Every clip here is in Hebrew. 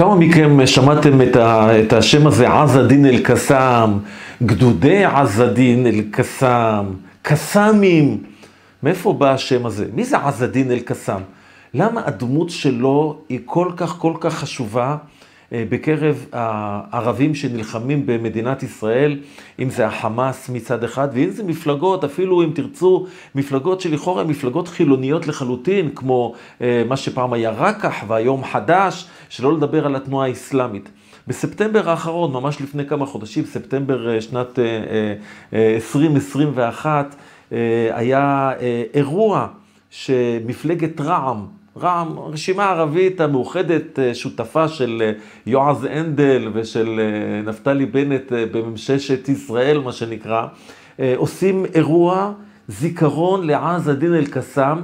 כמה מכם שמעתם את, ה, את השם הזה, עז א-דין אל-קסאם, גדודי עז א-דין אל-קסאם, קסאמים? מאיפה בא השם הזה? מי זה עז א-דין אל-קסאם? למה הדמות שלו היא כל כך כל כך חשובה בקרב הערבים שנלחמים במדינת ישראל, אם זה החמאס מצד אחד, ואם זה מפלגות, אפילו אם תרצו, מפלגות שלכאורה מפלגות חילוניות לחלוטין, כמו אה, מה שפעם היה רקח והיום חדש, שלא לדבר על התנועה האסלאמית. בספטמבר האחרון, ממש לפני כמה חודשים, ספטמבר אה, שנת 2021, היה אירוע שמפלגת רע"מ, רע"מ, רשימה ערבית המאוחדת, אה, שותפה של אה, יועז הנדל ושל אה, נפתלי בנט בממששת ישראל, מה שנקרא, עושים אירוע זיכרון לעז א-דין אל-קסאם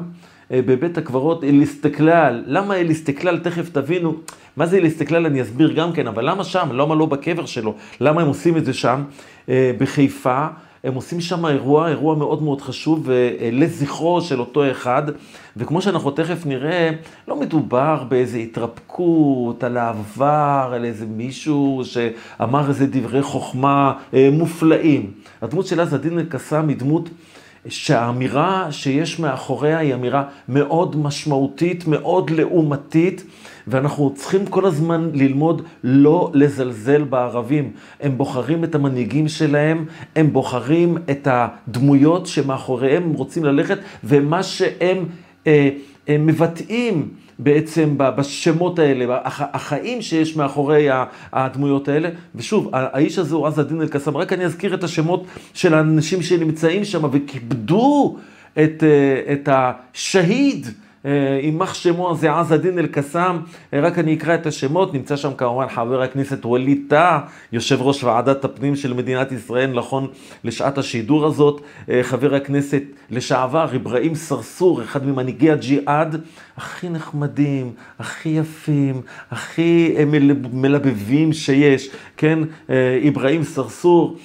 בבית הקברות אל-אסתקלל. למה אל-אסתקלל? תכף תבינו. מה זה אל-אסתקלל אני אסביר גם כן, אבל למה שם? למה לא בקבר שלו? למה הם עושים את זה שם? בחיפה. הם עושים שם אירוע, אירוע מאוד מאוד חשוב אה, לזכרו של אותו אחד, וכמו שאנחנו תכף נראה, לא מדובר באיזו התרפקות על העבר, על איזה מישהו שאמר איזה דברי חוכמה אה, מופלאים. הדמות של עז א-דין אל-קסאם היא דמות שהאמירה שיש מאחוריה היא אמירה מאוד משמעותית, מאוד לעומתית. ואנחנו צריכים כל הזמן ללמוד לא לזלזל בערבים. הם בוחרים את המנהיגים שלהם, הם בוחרים את הדמויות שמאחוריהם הם רוצים ללכת, ומה שהם אה, אה, מבטאים בעצם בשמות האלה, החיים שיש מאחורי הדמויות האלה. ושוב, האיש הזה הוא עז א-דין אל-קסאם, רק אני אזכיר את השמות של האנשים שנמצאים שם וכיבדו את, אה, את השהיד. יימח שמו זה עז א-דין אל-קסאם, רק אני אקרא את השמות, נמצא שם כמובן חבר הכנסת ווליד טאה, יושב ראש ועדת הפנים של מדינת ישראל, נכון לשעת השידור הזאת, חבר הכנסת לשעבר אברהים סרסור, אחד ממנהיגי הג'יהאד, הכי נחמדים, הכי יפים, הכי מלבבים שיש, כן, אברהים סרסור,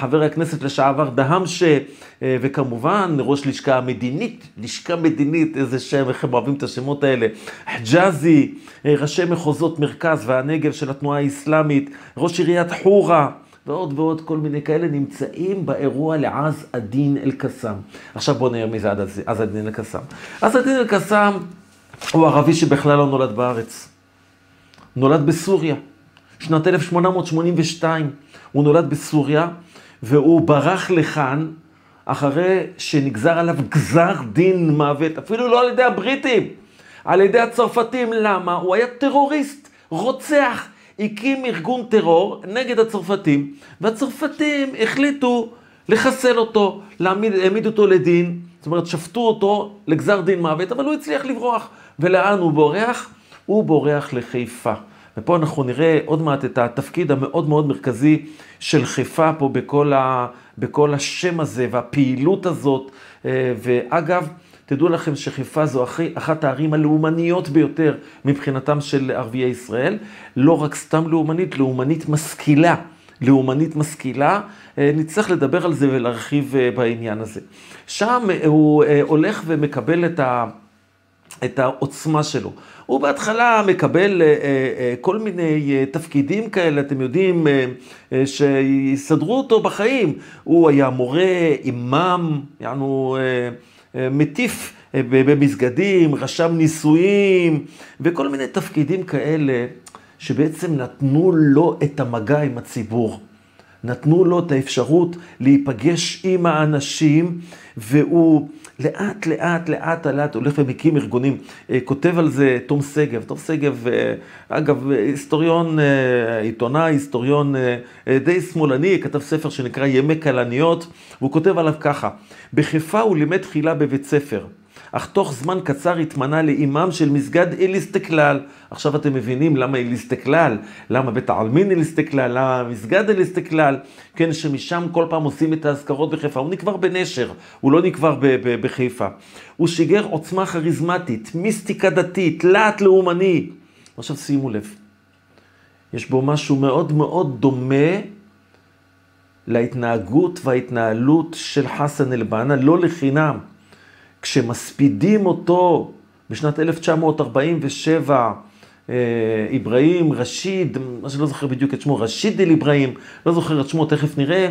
חבר הכנסת לשעבר דהמשה, וכמובן ראש לשכה מדינית, לשכה מדינית, איזה שם, איך הם אוהבים את השמות האלה, חג'אזי, ראשי מחוזות מרכז והנגב של התנועה האסלאמית, ראש עיריית חורה. ועוד ועוד כל מיני כאלה נמצאים באירוע לעז א-דין אל-קסאם. עכשיו בואו נראה מי זה עז א-דין אל-קסאם. עז א-דין אל-קסאם הוא ערבי שבכלל לא נולד בארץ. נולד בסוריה, שנת 1882. הוא נולד בסוריה, והוא ברח לכאן אחרי שנגזר עליו גזר דין מוות, אפילו לא על ידי הבריטים, על ידי הצרפתים. למה? הוא היה טרוריסט, רוצח. הקים ארגון טרור נגד הצרפתים, והצרפתים החליטו לחסל אותו, להעמיד, העמיד אותו לדין, זאת אומרת, שפטו אותו לגזר דין מוות, אבל הוא הצליח לברוח. ולאן הוא בורח? הוא בורח לחיפה. ופה אנחנו נראה עוד מעט את התפקיד המאוד מאוד מרכזי של חיפה פה בכל, ה, בכל השם הזה והפעילות הזאת. אה, ואגב, תדעו לכם שחיפה זו אחי, אחת הערים הלאומניות ביותר מבחינתם של ערביי ישראל. לא רק סתם לאומנית, לאומנית משכילה. לאומנית משכילה, אה, נצטרך לדבר על זה ולהרחיב אה, בעניין הזה. שם הוא הולך ומקבל את ה... את העוצמה שלו. הוא בהתחלה מקבל אה, אה, כל מיני אה, תפקידים כאלה, אתם יודעים, שיסדרו אותו בחיים. הוא היה מורה, אימאם, יענו מטיף במסגדים, רשם נישואים, וכל מיני תפקידים כאלה, שבעצם נתנו לו את המגע עם הציבור. נתנו לו את האפשרות להיפגש עם האנשים, והוא לאט, לאט, לאט, לאט הולך ומקים ארגונים. אה, כותב על זה תום שגב. תום שגב, אה, אגב, היסטוריון, אה, עיתונאי, היסטוריון די שמאלני, כתב ספר שנקרא ימי כלניות, והוא כותב עליו ככה: בחיפה הוא לימד תחילה בבית ספר. אך תוך זמן קצר התמנה לאימאם של מסגד אל-אסתקלל. עכשיו אתם מבינים למה אל-אסתקלל, למה בית העלמין אל-אסתקלל, למה מסגד אל-אסתקלל, כן, שמשם כל פעם עושים את האזכרות בחיפה. הוא נקבר בנשר, הוא לא נקבר בחיפה. הוא שיגר עוצמה כריזמטית, מיסטיקה דתית, להט לאומני. עכשיו שימו לב, יש בו משהו מאוד מאוד דומה להתנהגות וההתנהלות של חסן אל-בנה, לא לחינם. כשמספידים אותו בשנת 1947 אברהים רשיד, מה שלא זוכר בדיוק את שמו, רשיד אל אברהים, לא זוכר את שמו, תכף נראה,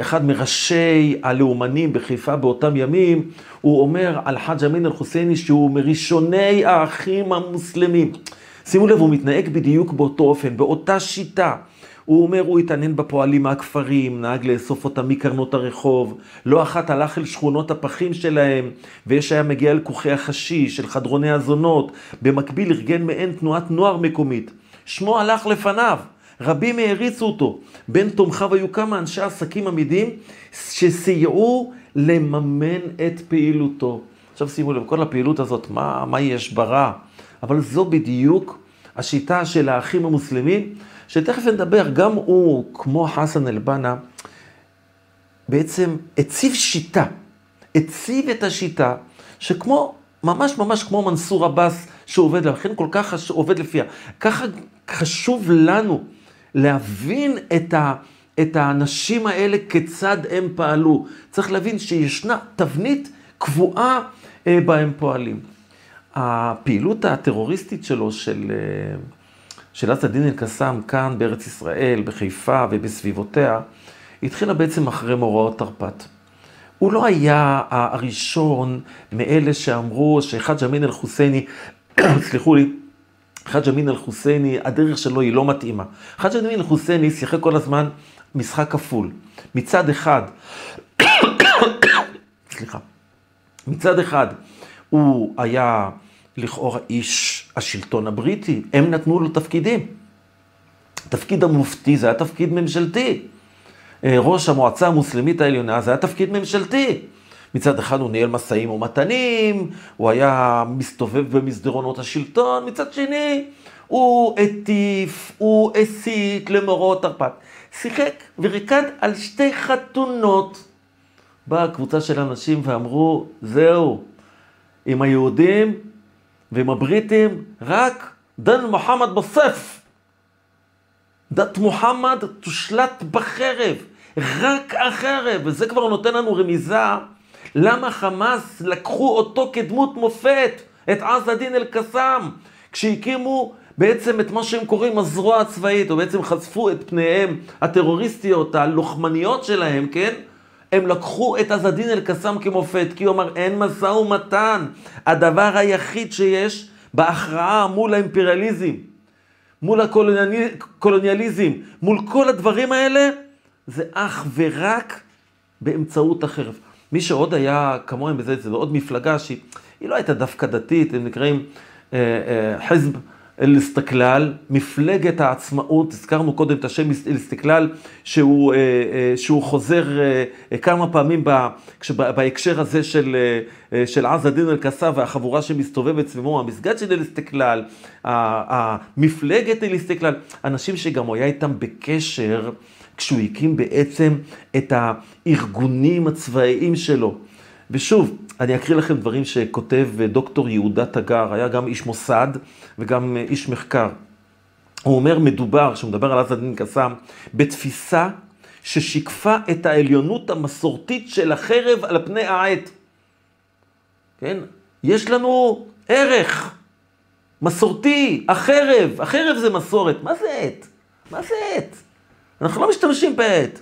אחד מראשי הלאומנים בחיפה באותם ימים, הוא אומר על חאג' אמין אל-חוסייני שהוא מראשוני האחים המוסלמים. שימו לב, הוא מתנהג בדיוק באותו אופן, באותה שיטה. הוא אומר, הוא התעניין בפועלים מהכפרים, נהג לאסוף אותם מקרנות הרחוב, לא אחת הלך אל שכונות הפחים שלהם, ויש היה מגיע אל כוכי החשיש, של חדרוני הזונות, במקביל ארגן מעין תנועת נוער מקומית. שמו הלך לפניו, רבים העריצו אותו. בין תומכיו היו כמה אנשי עסקים עמידים שסייעו לממן את פעילותו. עכשיו שימו לב, כל הפעילות הזאת, מה, מה יש ברע? אבל זו בדיוק השיטה של האחים המוסלמים, שתכף נדבר, גם הוא, כמו חסן אל-בנה, בעצם הציב שיטה, הציב את השיטה, שכמו, ממש ממש כמו מנסור עבאס שעובד, לכן כל כך חשוב, עובד לפיה. ככה חשוב לנו להבין את, ה, את האנשים האלה, כיצד הם פעלו. צריך להבין שישנה תבנית קבועה אה, בה הם פועלים. הפעילות הטרוריסטית שלו, של, אה, של עז א-דין אל-קסאם כאן בארץ ישראל, בחיפה ובסביבותיה, התחילה בעצם אחרי מאורעות תרפ"ט. הוא לא היה הראשון מאלה שאמרו שחאג' אמין אל-חוסייני, סליחו לי, חאג' אמין אל-חוסייני, הדרך שלו היא לא מתאימה. חאג' אמין אל-חוסייני שיחק כל הזמן משחק כפול. מצד אחד, סליחה, מצד אחד, הוא היה לכאורה איש השלטון הבריטי, הם נתנו לו תפקידים. תפקיד המופתי זה היה תפקיד ממשלתי. אה, ראש המועצה המוסלמית העליונה זה היה תפקיד ממשלתי. מצד אחד הוא ניהל משאים ומתנים, הוא היה מסתובב במסדרונות השלטון, מצד שני הוא הטיף, הוא הסית למאורעות תרפ"ט. שיחק וריקד על שתי חתונות. באה קבוצה של אנשים ואמרו, זהו, עם היהודים ועם הבריטים, רק דן מוחמד בסף. דת מוחמד תושלט בחרב, רק החרב, וזה כבר נותן לנו רמיזה למה חמאס לקחו אותו כדמות מופת, את עז א-דין אל-קסאם, כשהקימו בעצם את מה שהם קוראים הזרוע הצבאית, או בעצם חשפו את פניהם הטרוריסטיות, הלוחמניות שלהם, כן? הם לקחו את עזדין אל-קסאם כמופת, כי הוא אמר, אין משא ומתן. הדבר היחיד שיש בהכרעה מול האימפריאליזם, מול הקולוניאליזם, מול כל הדברים האלה, זה אך ורק באמצעות החרב. מי שעוד היה כמוהם בזה, זה עוד מפלגה שהיא לא הייתה דווקא דתית, הם נקראים אה, אה, חזב. אל-אסתקלל, מפלגת העצמאות, הזכרנו קודם את השם אל-אסתקלל, שהוא, אה, אה, שהוא חוזר אה, כמה פעמים בהקשר הזה של, של עז א-דין אל-קסא והחבורה שמסתובבת סביבו, המסגד של אל-אסתקלל, מפלגת אל-אסתקלל, אנשים שגם הוא היה איתם בקשר כשהוא הקים בעצם את הארגונים הצבאיים שלו. ושוב, אני אקריא לכם דברים שכותב דוקטור יהודה תגר, היה גם איש מוסד וגם איש מחקר. הוא אומר, מדובר, כשהוא מדבר על עז א-דין קסאם, בתפיסה ששיקפה את העליונות המסורתית של החרב על פני העט. כן? יש לנו ערך מסורתי, החרב, החרב זה מסורת. מה זה עט? מה זה עט? אנחנו לא משתמשים בעט.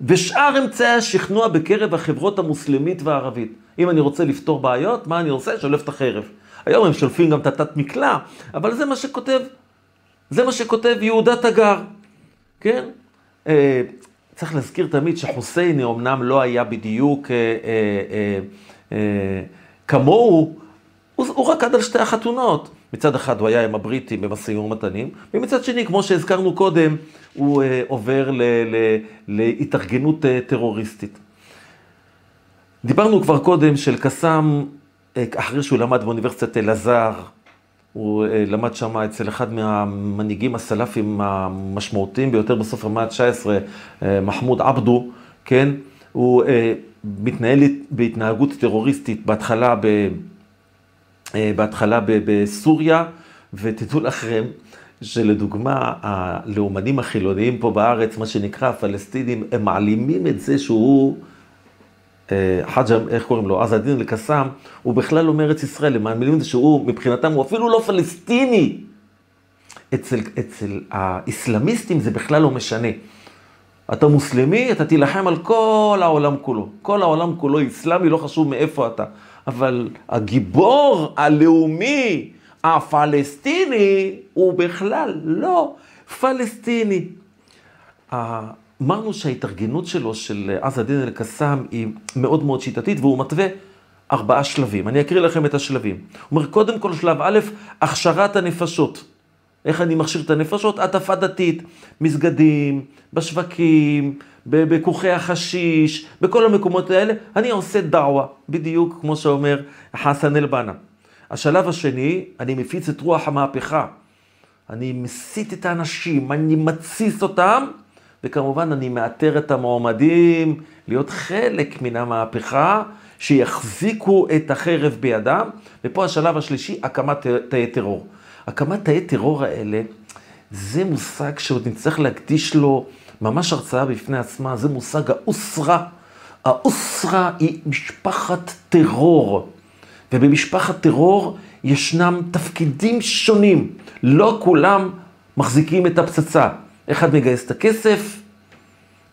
ושאר אמצעי השכנוע בקרב החברות המוסלמית והערבית. אם אני רוצה לפתור בעיות, מה אני עושה? שולף את החרב. היום הם שולפים גם את התת מקלע, אבל זה מה שכותב, זה מה שכותב יהודה תגר, כן? אה, צריך להזכיר תמיד שחוסייני אמנם לא היה בדיוק אה, אה, אה, אה, כמוהו, הוא, הוא רקד על שתי החתונות. מצד אחד הוא היה עם הבריטים במשאים ומתנים, ומצד שני, כמו שהזכרנו קודם, הוא אה, עובר ל, ל, להתארגנות אה, טרוריסטית. דיברנו כבר קודם של קסאם, אה, אחרי שהוא למד באוניברסיטת אלעזר, הוא אה, למד שם אצל אחד מהמנהיגים הסלאפים המשמעותיים ביותר בסוף המאה ה-19, אה, מחמוד עבדו, כן? הוא אה, מתנהל בהתנהגות טרוריסטית בהתחלה ב... אה, בהתחלה בסוריה, ותדעו לכם שלדוגמה, הלאומנים החילוניים פה בארץ, מה שנקרא הפלסטינים, הם מעלימים את זה שהוא חאג', איך קוראים לו, עז א-דין אל-קסאם, הוא בכלל לא מארץ ישראל, הם מאמינים את זה שהוא, מבחינתם, הוא אפילו לא פלסטיני. אצל, אצל האסלאמיסטים זה בכלל לא משנה. אתה מוסלמי, אתה תילחם על כל העולם כולו. כל העולם כולו אסלאמי, לא חשוב מאיפה אתה. אבל הגיבור הלאומי, הפלסטיני, הוא בכלל לא פלסטיני. אמרנו שההתארגנות שלו, של עז א-דין אל-קסאם, היא מאוד מאוד שיטתית, והוא מתווה ארבעה שלבים. אני אקריא לכם את השלבים. הוא אומר, קודם כל, שלב א', הכשרת הנפשות. איך אני מכשיר את הנפשות? העדפה דתית, מסגדים, בשווקים, בכוכי החשיש, בכל המקומות האלה, אני עושה דעווה, בדיוק כמו שאומר חסן אל-בנה. השלב השני, אני מפיץ את רוח המהפכה. אני מסית את האנשים, אני מתסיס אותם, וכמובן אני מאתר את המועמדים להיות חלק מן המהפכה, שיחזיקו את החרב בידם, ופה השלב השלישי, הקמת תאי טרור. הקמת תאי טרור האלה, זה מושג שעוד נצטרך להקדיש לו ממש הרצאה בפני עצמה, זה מושג האוסרה. האוסרה היא משפחת טרור, ובמשפחת טרור ישנם תפקידים שונים. לא כולם מחזיקים את הפצצה. אחד מגייס את הכסף,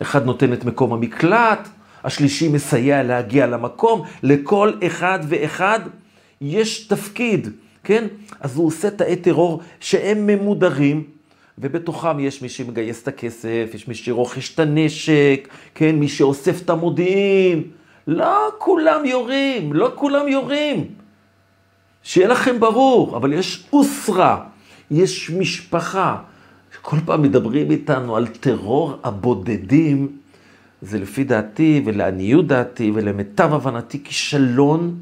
אחד נותן את מקום המקלט, השלישי מסייע להגיע למקום. לכל אחד ואחד יש תפקיד. כן? אז הוא עושה תאי טרור שהם ממודרים, ובתוכם יש מי שמגייס את הכסף, יש מי שרוכש את הנשק, כן? מי שאוסף את המודיעין. לא כולם יורים, לא כולם יורים. שיהיה לכם ברור, אבל יש אוסרה, יש משפחה. כל פעם מדברים איתנו על טרור הבודדים, זה לפי דעתי ולעניות דעתי ולמיטב הבנתי כישלון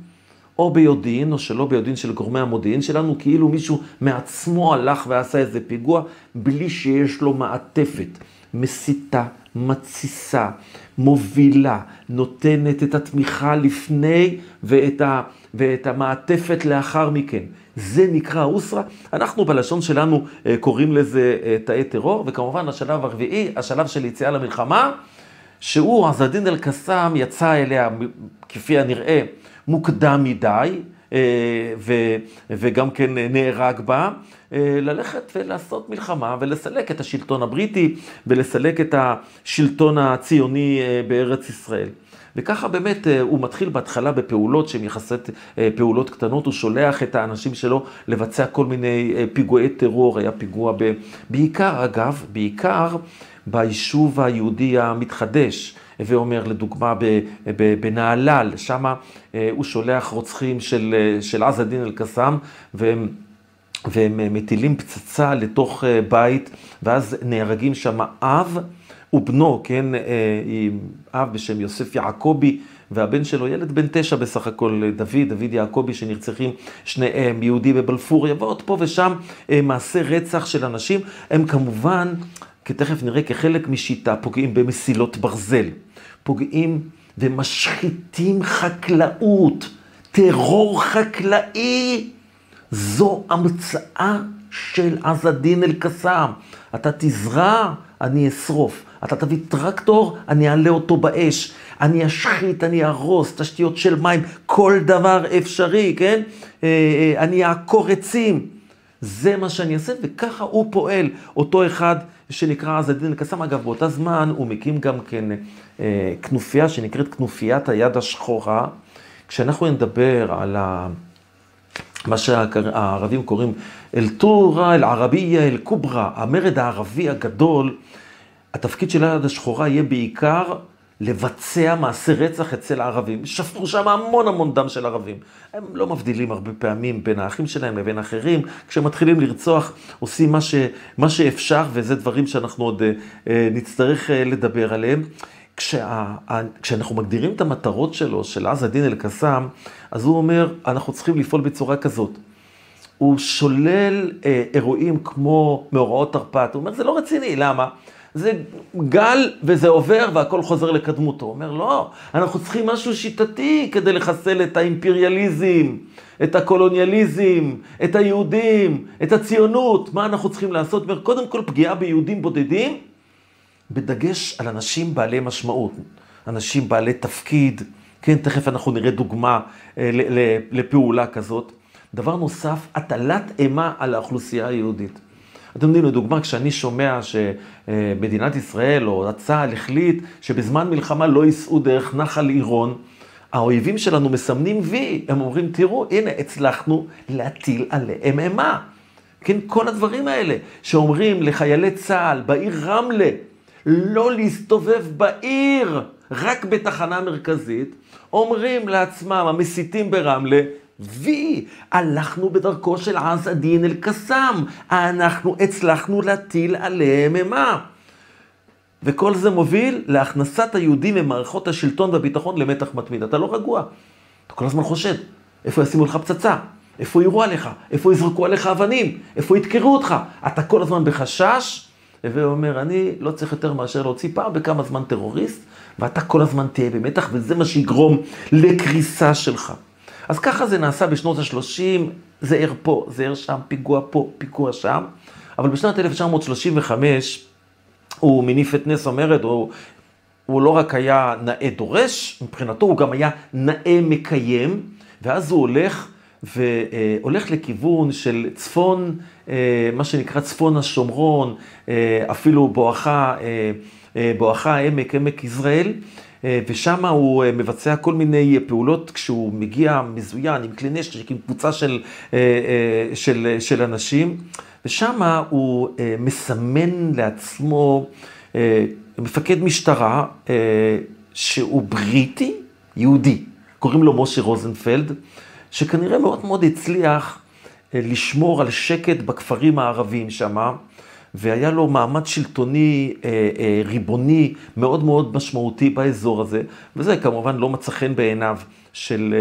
או ביודעין או שלא ביודעין של גורמי המודיעין שלנו, כאילו מישהו מעצמו הלך ועשה איזה פיגוע בלי שיש לו מעטפת. מסיתה, מתסיסה, מובילה, נותנת את התמיכה לפני ואת, ה, ואת המעטפת לאחר מכן. זה נקרא אוסרה. אנחנו בלשון שלנו אה, קוראים לזה אה, תאי טרור, וכמובן השלב הרביעי, השלב של יציאה למלחמה, שהוא, עזדין אל-קסאם, יצא אליה, כפי הנראה, מוקדם מדי, אה, ו, וגם כן נהרג בה, אה, ללכת ולעשות מלחמה ולסלק את השלטון הבריטי ולסלק את השלטון הציוני אה, בארץ ישראל. וככה באמת הוא מתחיל בהתחלה בפעולות שהן יחסית פעולות קטנות, הוא שולח את האנשים שלו לבצע כל מיני פיגועי טרור, היה פיגוע ב... בעיקר אגב, בעיקר ביישוב היהודי המתחדש. הווה אומר, לדוגמה, בנהלל, שם אה, הוא שולח רוצחים של, אה, של עז א-דין אל-קסאם, והם... והם מטילים פצצה לתוך אה, בית, ואז נהרגים שם אב ובנו, כן, אב בשם יוסף יעקבי, והבן שלו, ילד בן תשע בסך הכל, דוד, דוד יעקבי, שנרצחים שניהם, יהודי בבלפוריה, ועוד פה ושם מעשי רצח של אנשים, הם כמובן, כתכף נראה, כחלק משיטה, פוגעים במסילות ברזל. פוגעים ומשחיתים חקלאות, טרור חקלאי. זו המצאה של עז א-דין אל-קסאם. אתה תזרע, אני אשרוף. אתה תביא טרקטור, אני אעלה אותו באש. אני אשחית, אני ארוס, תשתיות של מים, כל דבר אפשרי, כן? אה, אה, אני אעקור עצים. זה מה שאני אעשה, וככה הוא פועל, אותו אחד שנקרא אז הדין אל-קסאם. אגב, באותה זמן הוא מקים גם כן אה, כנופיה שנקראת כנופיית היד השחורה. כשאנחנו נדבר על ה... מה שהערבים קוראים אל-טורה, אל-ערבייה, אל-קוברה, המרד הערבי הגדול, התפקיד של היד השחורה יהיה בעיקר לבצע מעשי רצח אצל הערבים. שפכו שם המון המון דם של ערבים. הם לא מבדילים הרבה פעמים בין האחים שלהם לבין אחרים. כשהם מתחילים לרצוח, עושים מה, ש, מה שאפשר, וזה דברים שאנחנו עוד אה, אה נצטרך אה, לדבר עליהם. כשה, כשאנחנו מגדירים את המטרות שלו, של עז א-דין אל-קסאם, אז הוא אומר, אנחנו צריכים לפעול בצורה כזאת. הוא שולל אה, אירועים כמו מאורעות תרפ"ט, הוא אומר, זה לא רציני, למה? זה גל וזה עובר והכל חוזר לקדמותו. הוא אומר, לא, אנחנו צריכים משהו שיטתי כדי לחסל את האימפריאליזם, את הקולוניאליזם, את היהודים, את הציונות. מה אנחנו צריכים לעשות? אומר, קודם כל פגיעה ביהודים בודדים, בדגש על אנשים בעלי משמעות, אנשים בעלי תפקיד, כן, תכף אנחנו נראה דוגמה לפעולה כזאת. דבר נוסף, הטלת אימה על האוכלוסייה היהודית. אתם יודעים, לדוגמה, כשאני שומע שמדינת ישראל או צה"ל החליט שבזמן מלחמה לא ייסעו דרך נחל עירון, האויבים שלנו מסמנים וי, הם אומרים, תראו, הנה, הצלחנו להטיל עליהם אימה. כן, כל הדברים האלה שאומרים לחיילי צה"ל בעיר רמלה, לא להסתובב בעיר, רק בתחנה מרכזית, אומרים לעצמם, המסיתים ברמלה, וי, הלכנו בדרכו של עז א-דין אל-קסאם, אנחנו הצלחנו להטיל עליהם אימה. וכל זה מוביל להכנסת היהודים ממערכות השלטון והביטחון למתח מתמיד. אתה לא רגוע, אתה כל הזמן חושד, איפה ישימו לך פצצה, איפה יירו עליך, איפה יזרקו עליך אבנים, איפה ידקרו אותך. אתה כל הזמן בחשש, ואומר, אני לא צריך יותר מאשר להוציא פעם בכמה זמן טרוריסט, ואתה כל הזמן תהיה במתח, וזה מה שיגרום לקריסה שלך. אז ככה זה נעשה בשנות ה-30, זהר פה, זהר שם, פיגוע פה, פיגוע שם, אבל בשנת 1935, הוא מניף את נס המרד, הוא, הוא לא רק היה נאה דורש, מבחינתו הוא גם היה נאה מקיים, ואז הוא הולך, והולך לכיוון של צפון, אה, מה שנקרא צפון השומרון, אה, אפילו בואכה, אה, בואכה עמק, עמק יזרעאל. ושם הוא מבצע כל מיני פעולות כשהוא מגיע מזוין עם כלי נשק, עם קבוצה של, של, של אנשים. ושם הוא אה, מסמן לעצמו אה, מפקד משטרה אה, שהוא בריטי, יהודי, קוראים לו משה רוזנפלד, שכנראה מאוד מאוד הצליח לשמור על שקט בכפרים הערביים שם, והיה לו מעמד שלטוני ריבוני מאוד מאוד משמעותי באזור הזה, וזה כמובן לא מצא חן בעיניו של...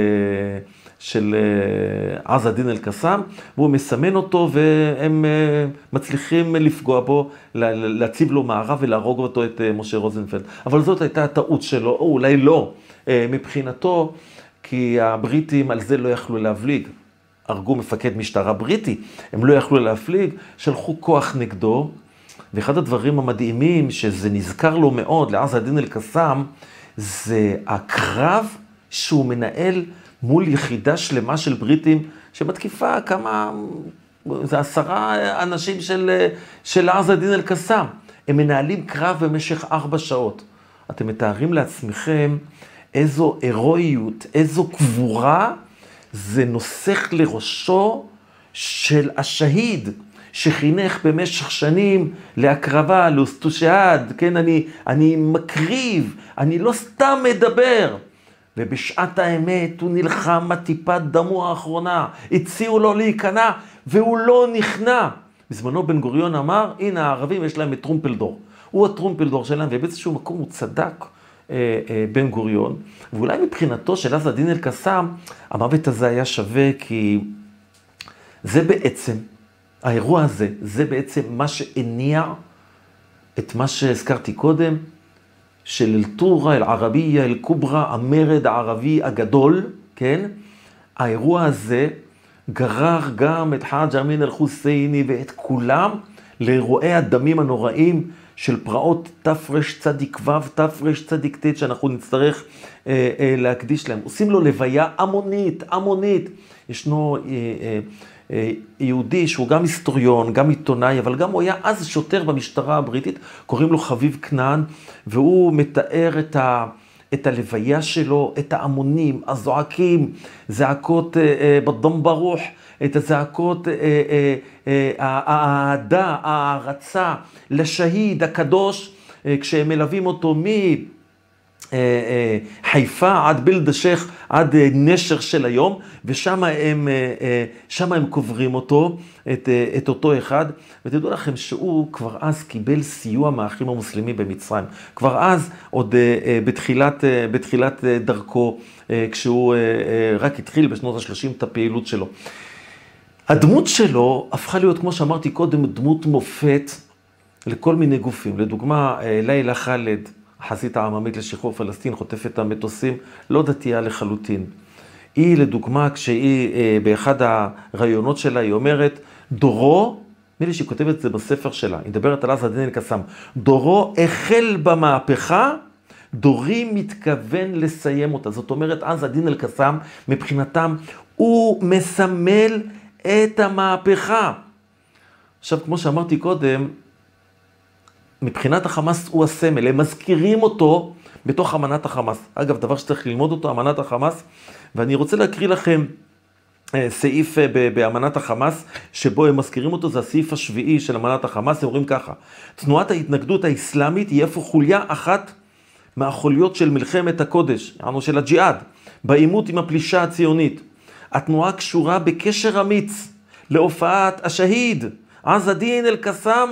של אה, עז א-דין אל-קסאם, והוא מסמן אותו והם אה, מצליחים לפגוע בו, להציב לו מערב ולהרוג אותו, את אה, משה רוזנפלד. אבל זאת הייתה הטעות שלו, או אולי לא, מבחינתו, כי הבריטים על זה לא יכלו להבליג. הרגו מפקד משטרה בריטי, הם לא יכלו להפליג, שלחו כוח נגדו, ואחד הדברים המדהימים, שזה נזכר לו מאוד, לעז א-דין אל-קסאם, זה הקרב שהוא מנהל מול יחידה שלמה של בריטים שמתקיפה כמה, זה עשרה אנשים של, של עזה א-דין אל-קסאם. הם מנהלים קרב במשך ארבע שעות. אתם מתארים לעצמכם איזו הירואיות, איזו קבורה זה נוסך לראשו של השהיד, שחינך במשך שנים להקרבה, לאוסטושהד, כן, אני, אני מקריב, אני לא סתם מדבר. ובשעת האמת הוא נלחם עד טיפת דמו האחרונה. הציעו לו להיכנע, והוא לא נכנע. בזמנו בן גוריון אמר, הנה הערבים יש להם את טרומפלדור. הוא הטרומפלדור שלהם, ובאיזשהו מקום הוא צדק בן גוריון. ואולי מבחינתו של עז א-דין אל-קסאם, המוות הזה היה שווה כי זה בעצם, האירוע הזה, זה בעצם מה שהניע את מה שהזכרתי קודם, של אל-טורה, אל-ערבייה, אל-קוברה, המרד הערבי הגדול, כן? האירוע הזה גרר גם את חאג' אמין אל-חוסייני ואת כולם לאירועי הדמים הנוראים של פרעות תרצ"ו, תרצ"ט, שאנחנו נצטרך אה, אה, להקדיש להם. עושים לו לוויה המונית, המונית. ישנו... אה, אה, אה, יהודי שהוא גם היסטוריון, גם עיתונאי, אבל גם הוא היה אז שוטר במשטרה הבריטית, קוראים לו חביב כנען, והוא מתאר את ה... את הלוויה שלו, את ההמונים, הזועקים, זעקות אה, אה, בדם ברוך, את הזעקות, האהדה, ההערצה לשהיד הקדוש, כשהם מלווים אותו מ... אה, אה, חיפה עד בלד השייח, עד אה, נשר של היום, ושם הם, הם קוברים אותו, את, את אותו אחד. ותדעו לכם שהוא כבר אז קיבל סיוע מהאחים המוסלמים במצרים. כבר אז, עוד בתחילת, בתחילת דרכו, כשהוא רק התחיל בשנות ה-30 את הפעילות שלו. הדמות שלו הפכה להיות, כמו שאמרתי קודם, דמות מופת לכל מיני גופים. לדוגמה, לילה ח'אלד. החזית העממית לשחרור פלסטין, חוטפת המטוסים, לא דתייה לחלוטין. היא, לדוגמה, כשהיא, אה, באחד הראיונות שלה, היא אומרת, דורו, נדמה לי שהיא כותבת את זה בספר שלה, היא מדברת על עזה דין אל-קסאם, דורו החל במהפכה, דורי מתכוון לסיים אותה. זאת אומרת, אז הדין אל-קסאם, מבחינתם, הוא מסמל את המהפכה. עכשיו, כמו שאמרתי קודם, מבחינת החמאס הוא הסמל, הם מזכירים אותו בתוך אמנת החמאס. אגב, דבר שצריך ללמוד אותו, אמנת החמאס, ואני רוצה להקריא לכם אה, סעיף אה, באמנת החמאס, שבו הם מזכירים אותו, זה הסעיף השביעי של אמנת החמאס, הם אומרים ככה, תנועת ההתנגדות האסלאמית היא איפה חוליה אחת מהחוליות של מלחמת הקודש, יענו של הג'יהאד, בעימות עם הפלישה הציונית. התנועה קשורה בקשר אמיץ להופעת השהיד, עז א-דין אל-קסאם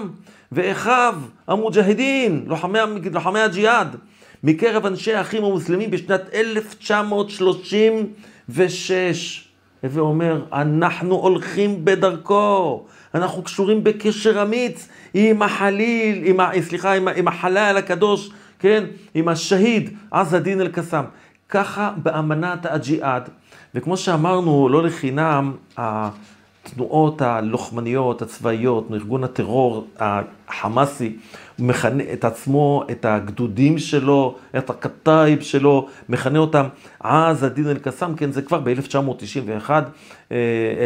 ואחיו המוג'הדין, לוחמי, לוחמי הג'יהאד, מקרב אנשי האחים המוסלמים בשנת 1936. ואומר, אנחנו הולכים בדרכו, אנחנו קשורים בקשר אמיץ עם החליל, עם, סליחה, עם, עם החלל הקדוש, כן, עם השהיד, עז א-דין אל-קסאם. ככה באמנת הג'יהאד, וכמו שאמרנו, לא לחינם, התנועות הלוחמניות, הצבאיות, ארגון הטרור החמאסי, הוא מכנה את עצמו, את הגדודים שלו, את הקטייב שלו, מכנה אותם עז א-דין אל-קסאם, כן, זה כבר ב-1991, אה,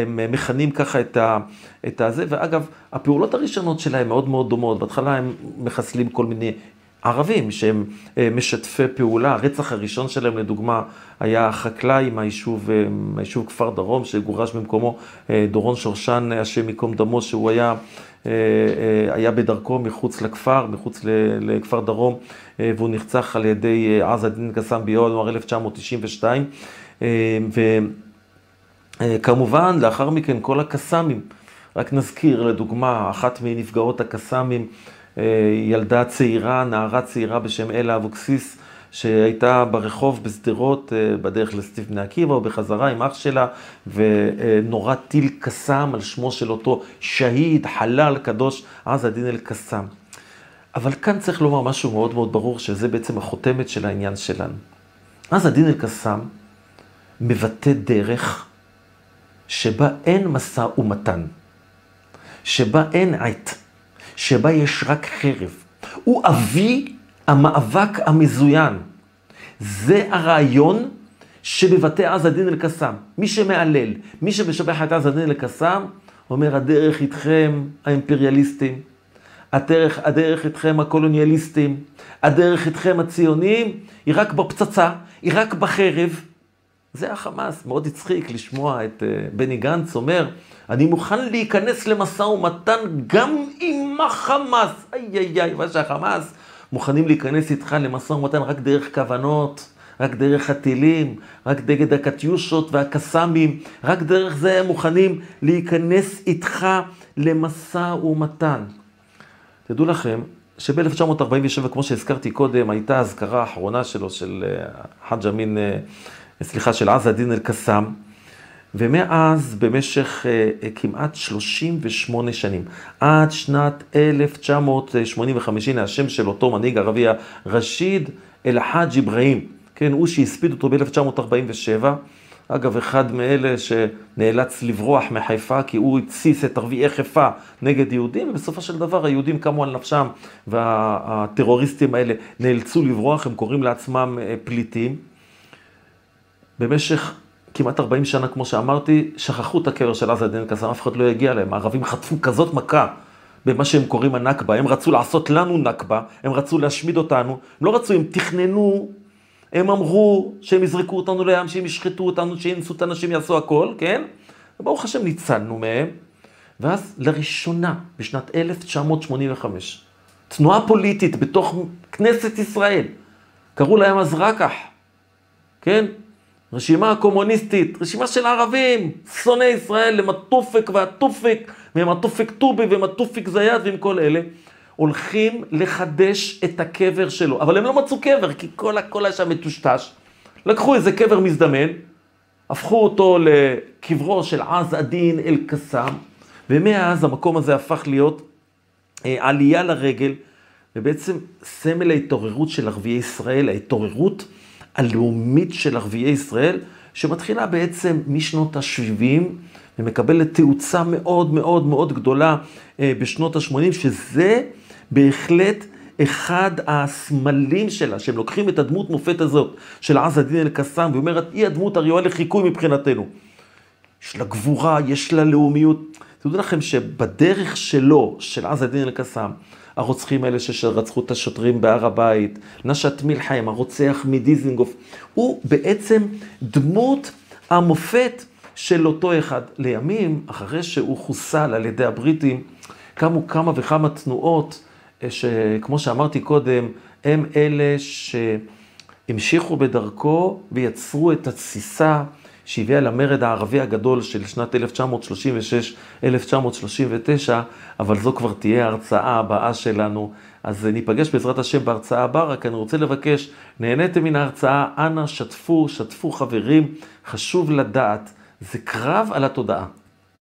הם מכנים ככה את, ה, את הזה, ואגב, הפעולות הראשונות שלהם מאוד מאוד דומות, בהתחלה הם מחסלים כל מיני ערבים שהם אה, משתפי פעולה, הרצח הראשון שלהם לדוגמה היה חקלאי מהיישוב, אה, מהיישוב כפר דרום שגורש במקומו דורון שורשן, השם ייקום דמו, שהוא היה אה, אה, היה בדרכו מחוץ לכפר, מחוץ לכפר דרום, אה, והוא נרצח על ידי עז א-דין קסאם בינואר 1992. וכמובן, לאחר מכן כל הקסאמים, רק נזכיר לדוגמה, אחת מנפגעות הקסאמים, ילדה צעירה, נערה צעירה בשם אלה אבוקסיס, שהייתה ברחוב בשדרות, אה, בדרך לסטיב בני עקיבא או בחזרה עם אח שלה, ונורה טיל קסאם על שמו של אותו שהיד, חלל קדוש, עז א-דין אל-קסאם. אבל כאן צריך לומר משהו מאוד מאוד ברור, שזה בעצם החותמת של העניין שלנו. עז א-דין אל-קסאם מבטא דרך שבה אין משא ומתן, שבה אין עת, שבה יש רק חרב. הוא אבי המאבק המזוין. זה הרעיון שבבתי עז א-דין אל-קסאם. מי שמהלל, מי שמשבח את עז א-דין אל-קסאם, אומר, הדרך איתכם האימפריאליסטים, הדרך, הדרך איתכם הקולוניאליסטים, הדרך איתכם הציונים, היא רק בפצצה, היא רק בחרב. זה החמאס, מאוד הצחיק לשמוע את uh, בני גנץ אומר, אני מוכן להיכנס למשא ומתן גם עם החמאס. איי איי איי, מה שהחמאס מוכנים להיכנס איתך למשא ומתן רק דרך כוונות, רק דרך הטילים, רק נגד הקטיושות והקסאמים, רק דרך זה הם מוכנים להיכנס איתך למשא ומתן. תדעו לכם שב-1947, כמו שהזכרתי קודם, הייתה האזכרה האחרונה שלו, של אה, חאג' אמין, אה, סליחה, של עז א-דין אל-קסאם. ומאז במשך uh, כמעט 38 שנים, עד שנת 1985, הנה השם של אותו מנהיג ערבי הרשיד אל-חאג' אברהים, כן, הוא שהספיד אותו ב-1947, אגב, אחד מאלה שנאלץ לברוח מחיפה כי הוא התסיס את ערביי חיפה נגד יהודים, ובסופו של דבר היהודים קמו על נפשם והטרוריסטים האלה נאלצו לברוח, הם קוראים לעצמם אה, פליטים. במשך כמעט 40 שנה, כמו שאמרתי, שכחו את הקבר של עזה דין קסאם, אף אחד לא יגיע אליהם. הערבים חטפו כזאת מכה במה שהם קוראים הנכבה, הם רצו לעשות לנו נכבה, הם רצו להשמיד אותנו, הם לא רצו, הם תכננו, הם אמרו שהם יזרקו אותנו לים, שהם ישחטו אותנו, שינסו את האנשים, יעשו הכל, כן? וברוך השם ניצלנו מהם. ואז לראשונה, בשנת 1985, תנועה פוליטית בתוך כנסת ישראל, קראו להם אז רקח, כן? רשימה קומוניסטית, רשימה של ערבים, שונאי ישראל, למטופק והטופק, ועם הטופק טובי ועם הטופיק זייד ועם כל אלה, הולכים לחדש את הקבר שלו. אבל הם לא מצאו קבר, כי כל הכל היה שם מטושטש. לקחו איזה קבר מזדמן, הפכו אותו לקברו של עז א-דין אל-קסאם, ומאז המקום הזה הפך להיות אה, עלייה לרגל, ובעצם סמל ההתעוררות של ערביי ישראל, ההתעוררות הלאומית של ערביי ישראל, שמתחילה בעצם משנות ה-70 ומקבלת תאוצה מאוד מאוד מאוד גדולה אה, בשנות ה-80, שזה בהחלט אחד הסמלים שלה, שהם לוקחים את הדמות מופת הזאת של עז א-דין אל-קסאם, ואומרת, היא הדמות הראויה לחיקוי מבחינתנו. יש לה גבורה, יש לה לאומיות. תדעו לכם שבדרך שלו, של עז א-דין אל-קסאם, הרוצחים האלה שרצחו את השוטרים בהר הבית, נשת מלחם, הרוצח מדיזינגוף, הוא בעצם דמות המופת של אותו אחד. לימים, אחרי שהוא חוסל על ידי הבריטים, קמו כמה וכמה תנועות, אה, שכמו שאמרתי קודם, הם אלה שהמשיכו בדרכו ויצרו את התסיסה שהביאה למרד הערבי הגדול של שנת 1936-1939, אבל זו כבר תהיה ההרצאה הבאה שלנו. אז ניפגש בעזרת השם בהרצאה הבאה, רק אני רוצה לבקש, נהניתם מן ההרצאה, אנא שתפו, שתפו חברים, חשוב לדעת, זה קרב על התודעה.